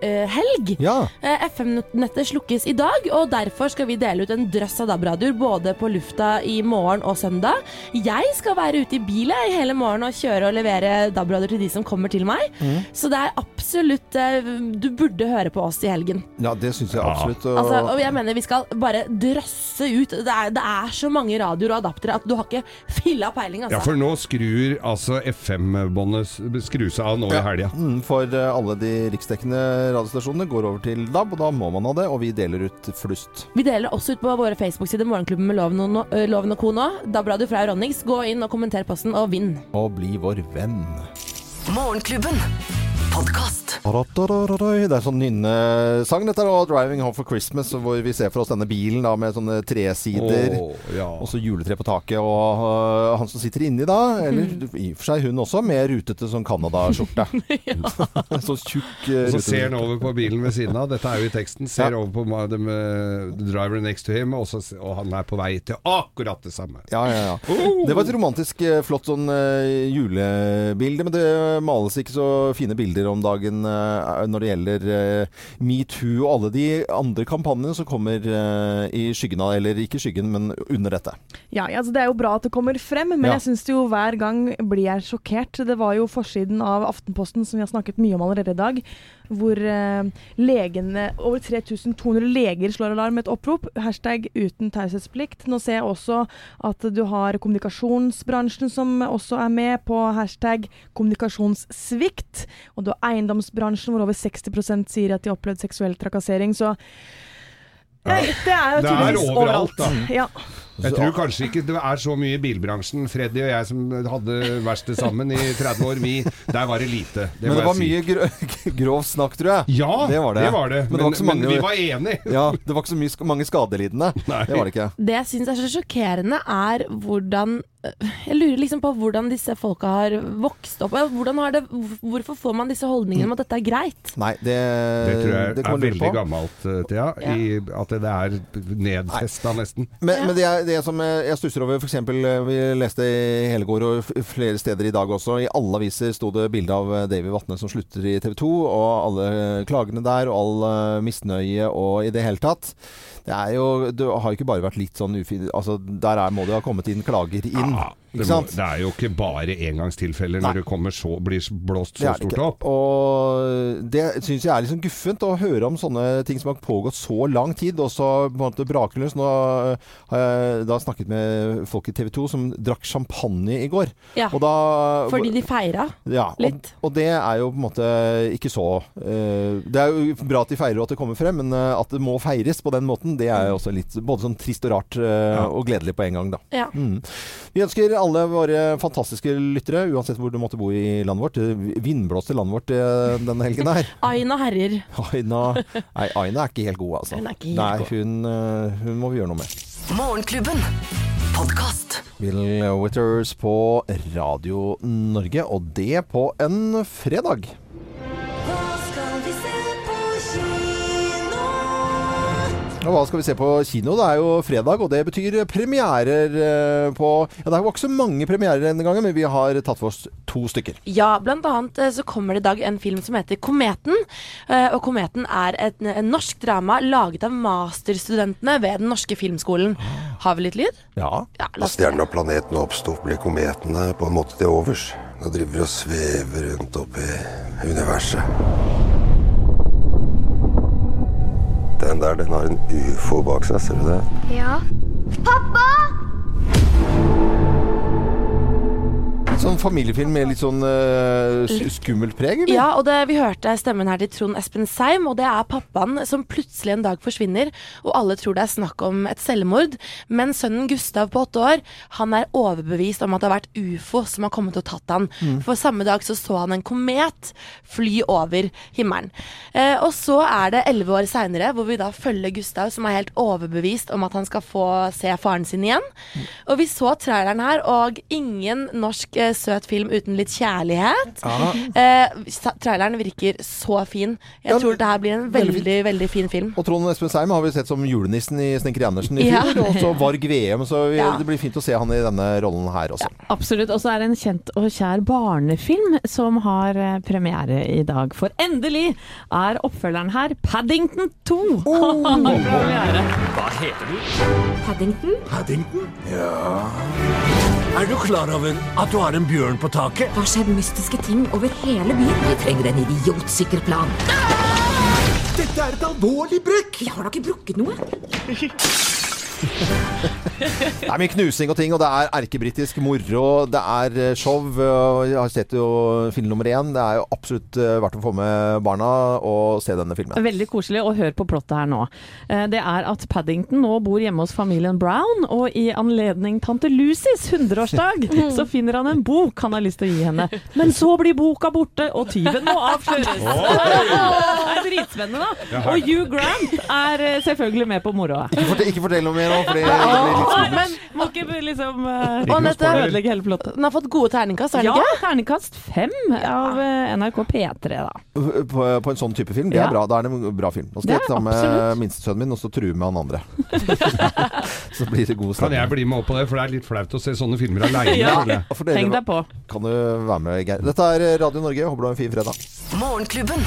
DAB-helg. Ja. FM-nettet slukkes i dag, og derfor skal vi dele ut en drøss av DAB-radioer både på lufta i morgen og søndag. Jeg skal være ute i bilen i hele morgen og kjøre og levere DAB-radioer til de som kommer til meg. Mm. Så det er absolutt eh, Du burde høre på oss i helgen. ja, det syns jeg absolutt. Og, Altså, og jeg mener vi skal bare drøsse ut. Det er, det er så mange radioer og adaptere at du har ikke filla peiling, Ja, altså. for nå skrur altså FM-båndet skrus av nå i helga. Mm, For eh, alle de riksdekkende radiostasjonene går over til DAB, og da må man ha det. Og vi deler ut flust. Vi deler også ut på våre Facebook-sider Morgenklubben med Loven og, kona Loven og Co. nå. DAB-radio fra Euronics. Gå inn og kommenter posten, og vinn. Og bli vår venn. Morgenklubben. Podkast. Det er sånn nynnesang dette, er, 'Driving Home for Christmas', hvor vi ser for oss denne bilen da, med sånne tresider. Oh, ja. Og så juletre på taket, og uh, han som sitter inni da, eller i og for seg hun også, med rutete sånn Canada-skjorte. <laughs> <laughs> så tjukk uh, Så ser han over på bilen ved siden av, dette er jo i teksten, ser over på the, uh, the driver next to him, og, så, og han er på vei til akkurat det samme. Ja, ja, ja. Det var et romantisk, flott sånn julebilde, men det males ikke så fine bilder saker om dagen eh, når det gjelder eh, metoo og alle de andre kampanjene som kommer eh, i skyggen av, eller ikke skyggen, men under dette. Ja, altså Det er jo bra at det kommer frem, men Ja. jeg syns jo hver gang blir jeg sjokkert. Det var jo forsiden av Aftenposten, som vi har snakket mye om allerede i dag, hvor legene, over 3200 leger slår alarm med et opprop. Hashtag uten taushetsplikt. Nå ser jeg også at du har kommunikasjonsbransjen som også er med på hashtag kommunikasjonssvikt. Og du eiendomsbransjen hvor over 60% sier at de har opplevd seksuell trakassering. Så Ja. Det er jo Det er tydeligvis overalt, da. Ja. Jeg tror kanskje ikke det er så mye i bilbransjen. Freddy og jeg som hadde verksted sammen i 30 år, vi, der var det lite. Det Men det var si. mye gro <laughs> grov snakk, tror jeg. Ja, det var det. det var det. Men, det var Men- mange, men vi var enige. <laughs> Ja, det var ikke så mye, mange skadelidende. Det var det ikke. Det jeg syns er så sjokkerende, er hvordan Jeg lurer liksom på hvordan disse folka har vokst opp. Har det, hvorfor får man disse holdningene om at dette er greit? Nei, det, Det tror jeg det er veldig på. gammelt, Thea. Ja. I, at det er nedfesta nesten. Men, men det, er, det som jeg jeg stusser over, f.eks. vi leste i Helegård og flere steder i dag også, i alle aviser sto det bilde av eh, Davy Vatne som slutter i TV 2, og alle klagene der, og all eh, misnøye og i det hele tatt. Det er jo Det har ikke bare vært litt sånn ufint Altså, der er, må det ha kommet inn klager inn. Det, ikke må, sant? det er jo ikke bare engangstilfeller når det kommer så, blir blåst så stort opp. Og det syns jeg er liksom guffent å høre om sånne ting som har pågått så lang tid, og så på en måte brakeløs. Nå øh, har jeg da snakket med folk i TV 2 som drakk champagne i går. Ja, Og da, Fordi de feira ja, litt. Og, og det er jo på en måte ikke så uh, Det er jo bra at de feirer og at det kommer frem, men øh, at det må feires på den måten, det er jo også litt både sånn trist og rart øh, og gledelig på en gang, da. Ja. Mm. Vi ønsker alle våre fantastiske lyttere, uansett hvor du måtte bo i landet vårt, vindblåste landet vårt eh, denne helgen her. <laughs> Aina herrer. Aina, nei, Aina er ikke helt god, altså. Hun er ikke helt nei, hun, eh, hun må vi gjøre noe med. Morgenklubben. Podkast. Bill Witters på Radio Norge, og det på en fredag. Og hva skal vi se på kino? Det er jo fredag, og det betyr premierer eh, på Ja, det var ikke så mange premierer denne gangen, men vi har tatt for oss to stykker. Ja, blant annet eh, så kommer det i dag en film som heter Kometen. eh, Og Kometen er et, en norsk drama laget av masterstudentene ved Den norske filmskolen. Har vi litt lyd? Ja. Ja, Da stjernen og planeten oppsto, ble kometene på en måte til overs. Nå driver vi og svever rundt oppe i universet. Den der, den har en ufo bak seg, ser du det? Ja. Pappa! Sånn familiefilm med litt sånn uh, skummelt preg, eller? Ja, og det, vi hørte stemmen her til Trond Espen Seim, og det er pappaen som plutselig en dag forsvinner, og alle tror det er snakk om et selvmord. Men sønnen Gustav på åtte år, han er overbevist om at det har vært ufo som har kommet og tatt han. Mm. For samme dag så så han en komet fly over himmelen. Eh, og så er det elleve år seinere, hvor vi da følger Gustav, som er helt overbevist om at han skal få se faren sin igjen. Og vi så traileren her, og ingen norsk eh, søt film uten litt kjærlighet. Ja. Eh, sa- traileren virker så fin. Jeg Ja, tror det her blir en veldig veldig, veldig, fin film. Og Trond Espen Seim har vi sett som julenissen i Snekker Andersen i Ja. fjor, og så Varg VM, så vi, Ja. det blir fint å se han i denne rollen her også. Absolutt. Og så er det en kjent og kjær barnefilm som har eh, premiere i dag. For endelig er oppfølgeren her Paddington 2. <laughs> har premiere. Hva heter du? Paddington? Paddington? Ja Er du klar over at du har en bjørn på taket? Det har skjedd mystiske ting over hele byen. Vi trenger en idiotsikker plan. Dette er et alvorlig brekk! Jeg har da ikke brukket noe. <laughs> Det er mye knusing og ting, og det er erkebritisk moro. Det er eh, show. Jeg har sett jo film nummer én. Det er jo absolutt eh, verdt å få med barna og se denne filmen. Veldig koselig, og hør på plottet her nå. Eh, Det er at Paddington nå bor hjemme hos familien Brown, og i anledning tante Lucys 100-årsdag <laughs> så finner han en bok han har lyst til å gi henne. Men så blir boka borte, og tyven må avsløres. <laughs> Det er dritspennende, da. Og Hugh Grant er selvfølgelig med på moroa. Ikke, fortell, ikke fortell noe mer nå, for det blir litt skummelt. Men må ikke liksom uh, Og Anette, ødelegge hele plottet. Den har fått gode terningkast, har den Ja, ikke? terningkast fem av uh, NRK P3, da. På, på en sånn type film. Det er Ja. bra. Da er det en bra film. Nå skal jeg ta med minstesønnen min og så true med han andre. <laughs> så blir det god Kan jeg bli med opp på det, for det er litt flaut å se sånne filmer aleine. Ja. Tenk deg på. Kan du være med, Geir? Dette er Radio Norge. Håper du har en fin fredag. Morgenklubben.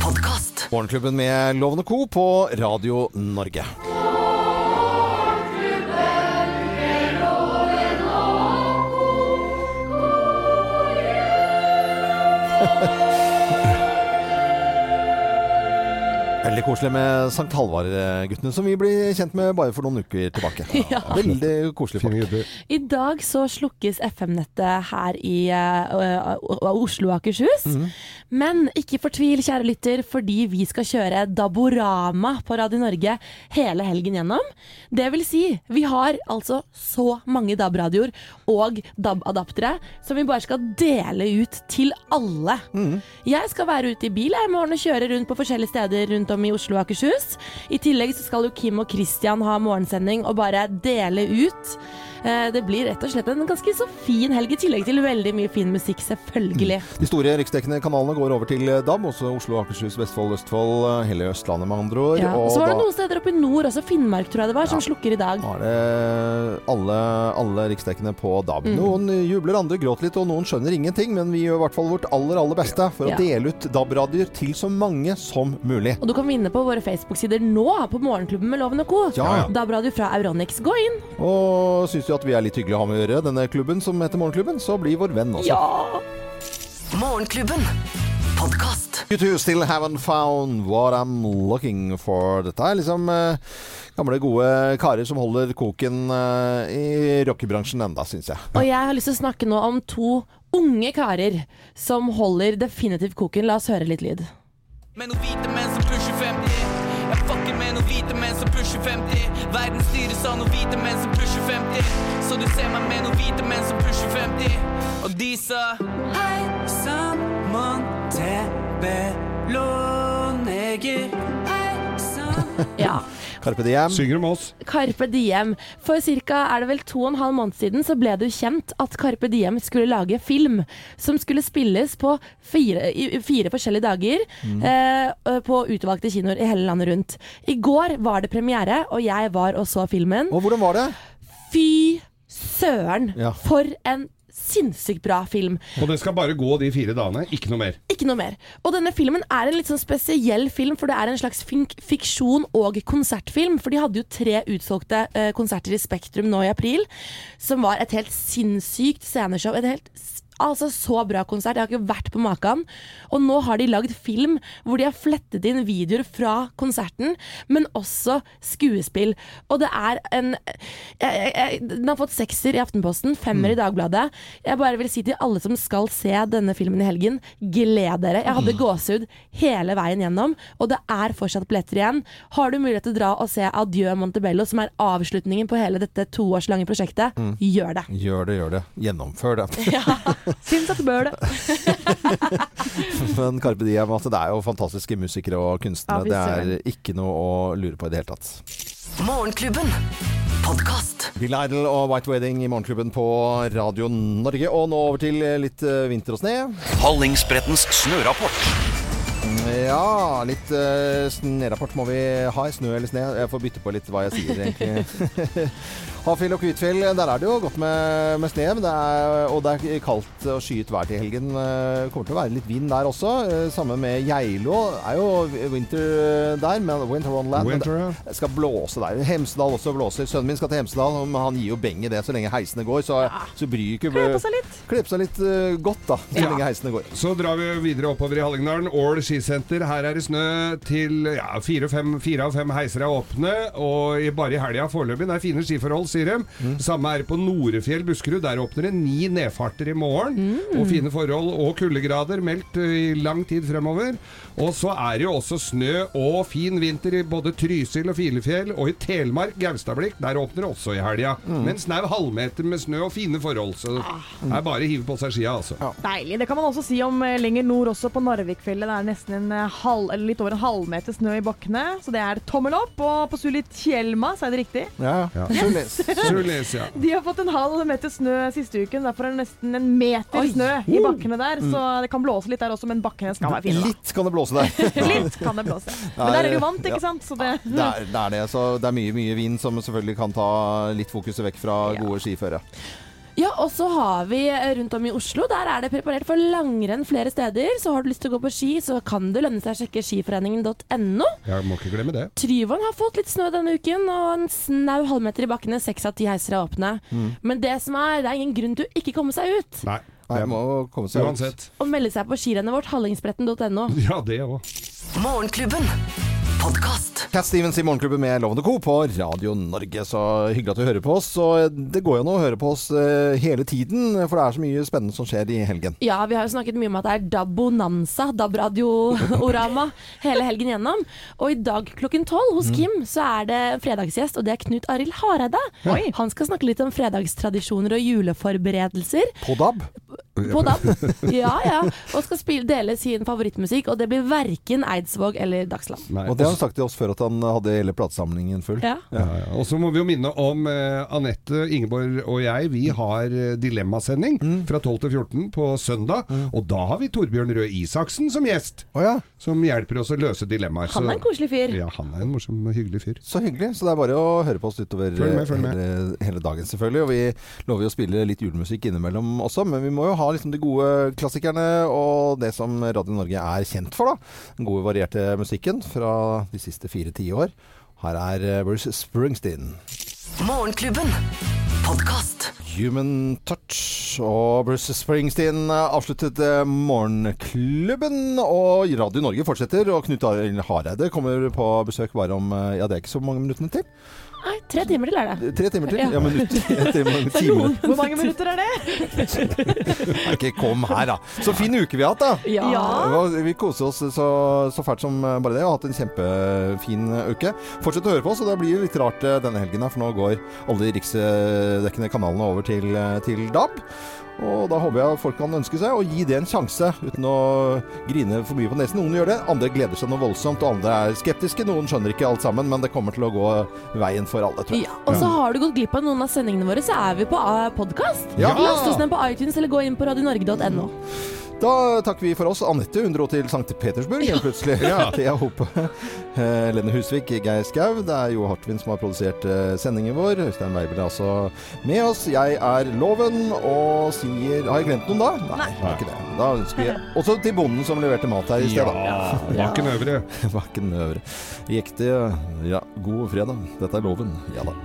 Podkast. Morgenklubben med Lovende Co. på Radio Norge. Veldig koselig med Sankt Halvard-guttene, som vi blir kjent med bare for noen uker tilbake. <laughs> Ja. Veldig koselig folk. I dag så slukkes FM-nettet her i uh, Oslo og Akershus. Mhm. Men ikke fortvil, kjære lytter, fordi vi skal kjøre Daborama på Radio Norge hele helgen gjennom. Det vil si, vi har altså så mange DAB-radioer og DAB-adaptere som vi bare skal dele ut til alle. Mm. Jeg skal være ute i bil i morgen og kjøre rundt på forskjellige steder rundt om i Oslo og Akershus. I tillegg så skal jo Kim og Christian ha morgensending og bare dele ut. Eh, Det blir rett og slett en ganske så fin helg, i tillegg til veldig mye fin musikk, selvfølgelig. De store riksdekkende kanalene går over til DAB, også Oslo, Akershus, Vestfold, Østfold, hele Østlandet med andre ord. Ja. Og så var det noen steder oppe i nord, også Finnmark tror jeg det var, som slukker i dag. er det alle, alle riksdekkende på DAB. Mm. Noen jubler, andre gråter litt, og noen skjønner ingenting, men vi gjør i hvert fall vårt aller, aller beste for Ja. å dele ut DAB-radioer til så mange som mulig. Og du kan vinne på våre Facebook-sider nå, på Morgenklubben med Loven og Co. Ja, ja. DAB-radio fra Euronix. Gå inn! Og syns du at vi er litt hyggelige å ha med å gjøre, denne klubben som heter Morgenklubben, så bli vår venn også. Ja! Morgenklubben. Podkast. You two still haven't found what I'm looking for. Dette er liksom eh, gamle, gode karer som holder koken eh, i rockebransjen enda, syns jeg. Og jeg har lyst til å snakke nå om to unge karer som holder definitivt koken. La oss høre litt lyd. Med noen hvite menn som pusher 50 Jeg fucker med noen hvite menn som pusher 50 Verden styres av noen hvite menn som pusher 50 Så du ser meg med noen hvite menn som pusher 50 Og de sa Hei sann, Montebello-neger Hei sann Ja. Carpe Diem. Synger om oss. Carpe Diem. For ca. er det vel to og en halv måned siden så ble det jo kjent at Carpe Diem skulle lage film som skulle spilles på fire, fire forskjellige dager Mm. eh, på utvalgte kinoer i hele landet rundt. I går var det premiere, og jeg var og så filmen. Og hvordan var det? Fy søren, Ja. for en sinnssykt bra film. Og det skal bare gå de fire dagene, ikke noe mer. Ikke noe mer. Og denne filmen er en litt sånn spesiell film, for det er en slags fink fiksjon og konsertfilm. For de hadde jo tre utsolgte eh, konserter i Spektrum nå i april, som var et helt sinnssykt sceneshow. Et helt Altså Så bra konsert. Jeg har ikke vært på maken. Og nå har de lagd film hvor de har flettet inn videoer fra konserten, men også skuespill. Og det er en jeg, jeg, Den har fått sekser i Aftenposten, femmer i Dagbladet. Jeg bare vil si til alle som skal se denne filmen i helgen, gled dere. Jeg hadde gåsehud hele veien gjennom, og det er fortsatt billetter igjen. Har du mulighet til å dra og se Adjø Montebello, som er avslutningen på hele dette toårslange prosjektet, Mm. gjør det. Gjør det, gjør det. Gjennomfør det. <laughs> Syns at du bør det. <laughs> Men Carpe Diem, altså, det er jo fantastiske musikere og kunstnere. Ja, det er ikke noe å lure på i det hele tatt. Morgenklubben. Podkast. Bill Idol og White Wedding i Morgenklubben på Radio Norge. Og nå over til litt eh, vinter og sne. Hallingsbrettens snørapport. Ja, litt uh, snørapport må vi ha. Snø eller sne? Jeg får bytte på litt hva jeg sier, egentlig. <laughs> Hafjell og Kvitfjell, der er det jo godt med, med sne. Det er, og det er kaldt og skyet vær til helgen. Eh, kommer til å være litt vind der også. Eh, Samme med Geilo. Det er jo winter der, men Winter on land. Winter, det skal blåse der. Hemsedal også blåser. Sønnen min skal til Hemsedal, men han gir jo beng i det så lenge heisene går. Så, så bryr ikke Kle på seg litt. Kle på seg litt eh, godt, da. Så Ja. lenge heisene går. Så drar vi videre oppover i Hallingdalen. Ål skisenter. Her er det snø til ja, fire, fem, fire av fem heiser er åpne. Og bare i helga foreløpig. Det er fine skiforhold, sier de. Samme er det på Norefjell Buskerud. Der åpner det ni nedfarter i morgen. Og fine forhold og kuldegrader meldt eh, i lang tid fremover. Og så er det jo også snø og fin vinter i både Trysil og Filefjell. Og i Telemark, Gaustablikk, der åpner det også i helga. Men snau halvmeter med snø og fine forhold. Så det er bare å hive på seg skia, altså. Deilig. Det kan man også si om eh, lenger nord, også på Narvikfjellet. Det er nesten en halv, eller litt over en halvmeter snø i bakkene. Så det er tommel opp. Og på Sulitjelma, sa jeg det riktig? Ja, Ja. Sulis. <laughs> Sulis, ja. De har fått en halv meter snø siste uken. Derfor er det nesten en meter Oi. snø i bakkene der. Mm. Så det kan blåse litt der også, men bakkene skal være fine. da. Litt kan det blåse der. <laughs> Litt kan det blåse. <laughs> Men der er det jo vant, ikke sant? Så det Det er, det er det. Så det er mye, mye vind som selvfølgelig kan ta litt fokuset vekk fra gode skiføre. Ja, og så har vi eh, rundt om i Oslo, der er det preparert for langrenn flere steder. Så har du lyst til å gå på ski, så kan det lønne seg å sjekke skiforeningen.no. Jeg må ikke glemme det. Tryvann har fått litt snø denne uken, og en snau halvmeter i bakkene. Seks av ti heiser er åpne. Mm. Men det som er, det er ingen grunn til å ikke komme seg ut. Nei. Nei, må komme seg ut. Og melde seg på skirennet vårt, hallingsbretten.no. Ja, det òg. Morgenklubben. Podkast. Cat Stevens i Morgenklubben med Lovende Co. på Radio Norge. Så hyggelig at du hører på oss. Og det går jo an å høre på oss eh, hele tiden, for det er så mye spennende som skjer i helgen. Ja, vi har jo snakket mye om at det er DAB-bonanza, DAB-radio-orama, <laughs> hele helgen gjennom. Og i dag klokken tolv hos Mm. Kim så er det fredagsgjest, og det er Knut Arild Hareide. Oi. Han skal snakke litt om fredagstradisjoner og juleforberedelser. På DAB. På DAB. Ja, ja. Og skal spille, dele sin favorittmusikk, og det blir verken Eidsvåg eller Dagsland. Og det har han sagt til oss før, at han hadde hele platesamlingen full. Ja. Ja, ja. Og så må vi jo minne om eh, Anette, Ingeborg og jeg. Vi har eh, dilemmasending Mm. fra 12 til 14 på søndag. Og da har vi Torbjørn Røe Isaksen som gjest. Som hjelper oss å løse dilemmaer. Han er en koselig fyr. Ja, han er en morsom og hyggelig fyr. Så hyggelig. Så det er bare å høre på oss utover Følg med, følg med. Hele, hele dagen, selvfølgelig. Og vi lover jo å spille litt julemusikk innimellom også, men vi må jo ha liksom de gode klassikerne og det som Radio Norge er kjent for, da. Den gode, varierte musikken fra de siste fire tiår. Her er eh, Bruce Springsteen. Morgenklubben. Podcast. Human Touch og Bruce Springsteen avsluttet eh, Morgenklubben. Og Radio Norge fortsetter, og Knut Arild Hareide kommer på besøk bare om eh, Ja, det er ikke så mange minuttene til. Nei, tre timer til er det. Tre timer til? Ja. Ja, <laughs> minutter. En time, en time. Hvor mange minutter er det? <laughs> Ikke kom her, da. Så fin uke vi har hatt, da. Ja. Vi koser oss så, så fælt som bare det, Vi har hatt en kjempefin uke. Fortsett å høre på oss, og det blir litt rart eh, denne helgen, her, for nå går alle de riksdekkende kanalene over til, eh, til DAB. Og da håper jeg at folk kan ønske seg å gi det en sjanse, uten å grine for mye på nesen. Noen gjør det, andre gleder seg noe voldsomt, og andre er skeptiske. Noen skjønner ikke alt sammen, men det kommer til å gå veien for alle, tror jeg. Ja, og så har du gått glipp av noen av sendingene våre, så er vi på podkast. Ja. Last oss ned på iTunes eller gå inn på radionorge.no. Da takker vi for oss. Anette hun dro til St. Petersburg helt plutselig. <laughs> Ja. Thea Hope, eh, Lene Husvik, Geir Skau. Det er Jo Hartvin som har produsert eh, sendingen vår. Øystein Weibel er altså med oss. Jeg er Loven og sier Har jeg glemt noen da? Nei, det er ikke det. Da ønsker vi <laughs> også til bonden som leverte mat her i sted. da. Ja, Bakken Øvre. <laughs> Bakken Øvre. Riktig. Ja, god fredag. Dette er Loven. Ja da.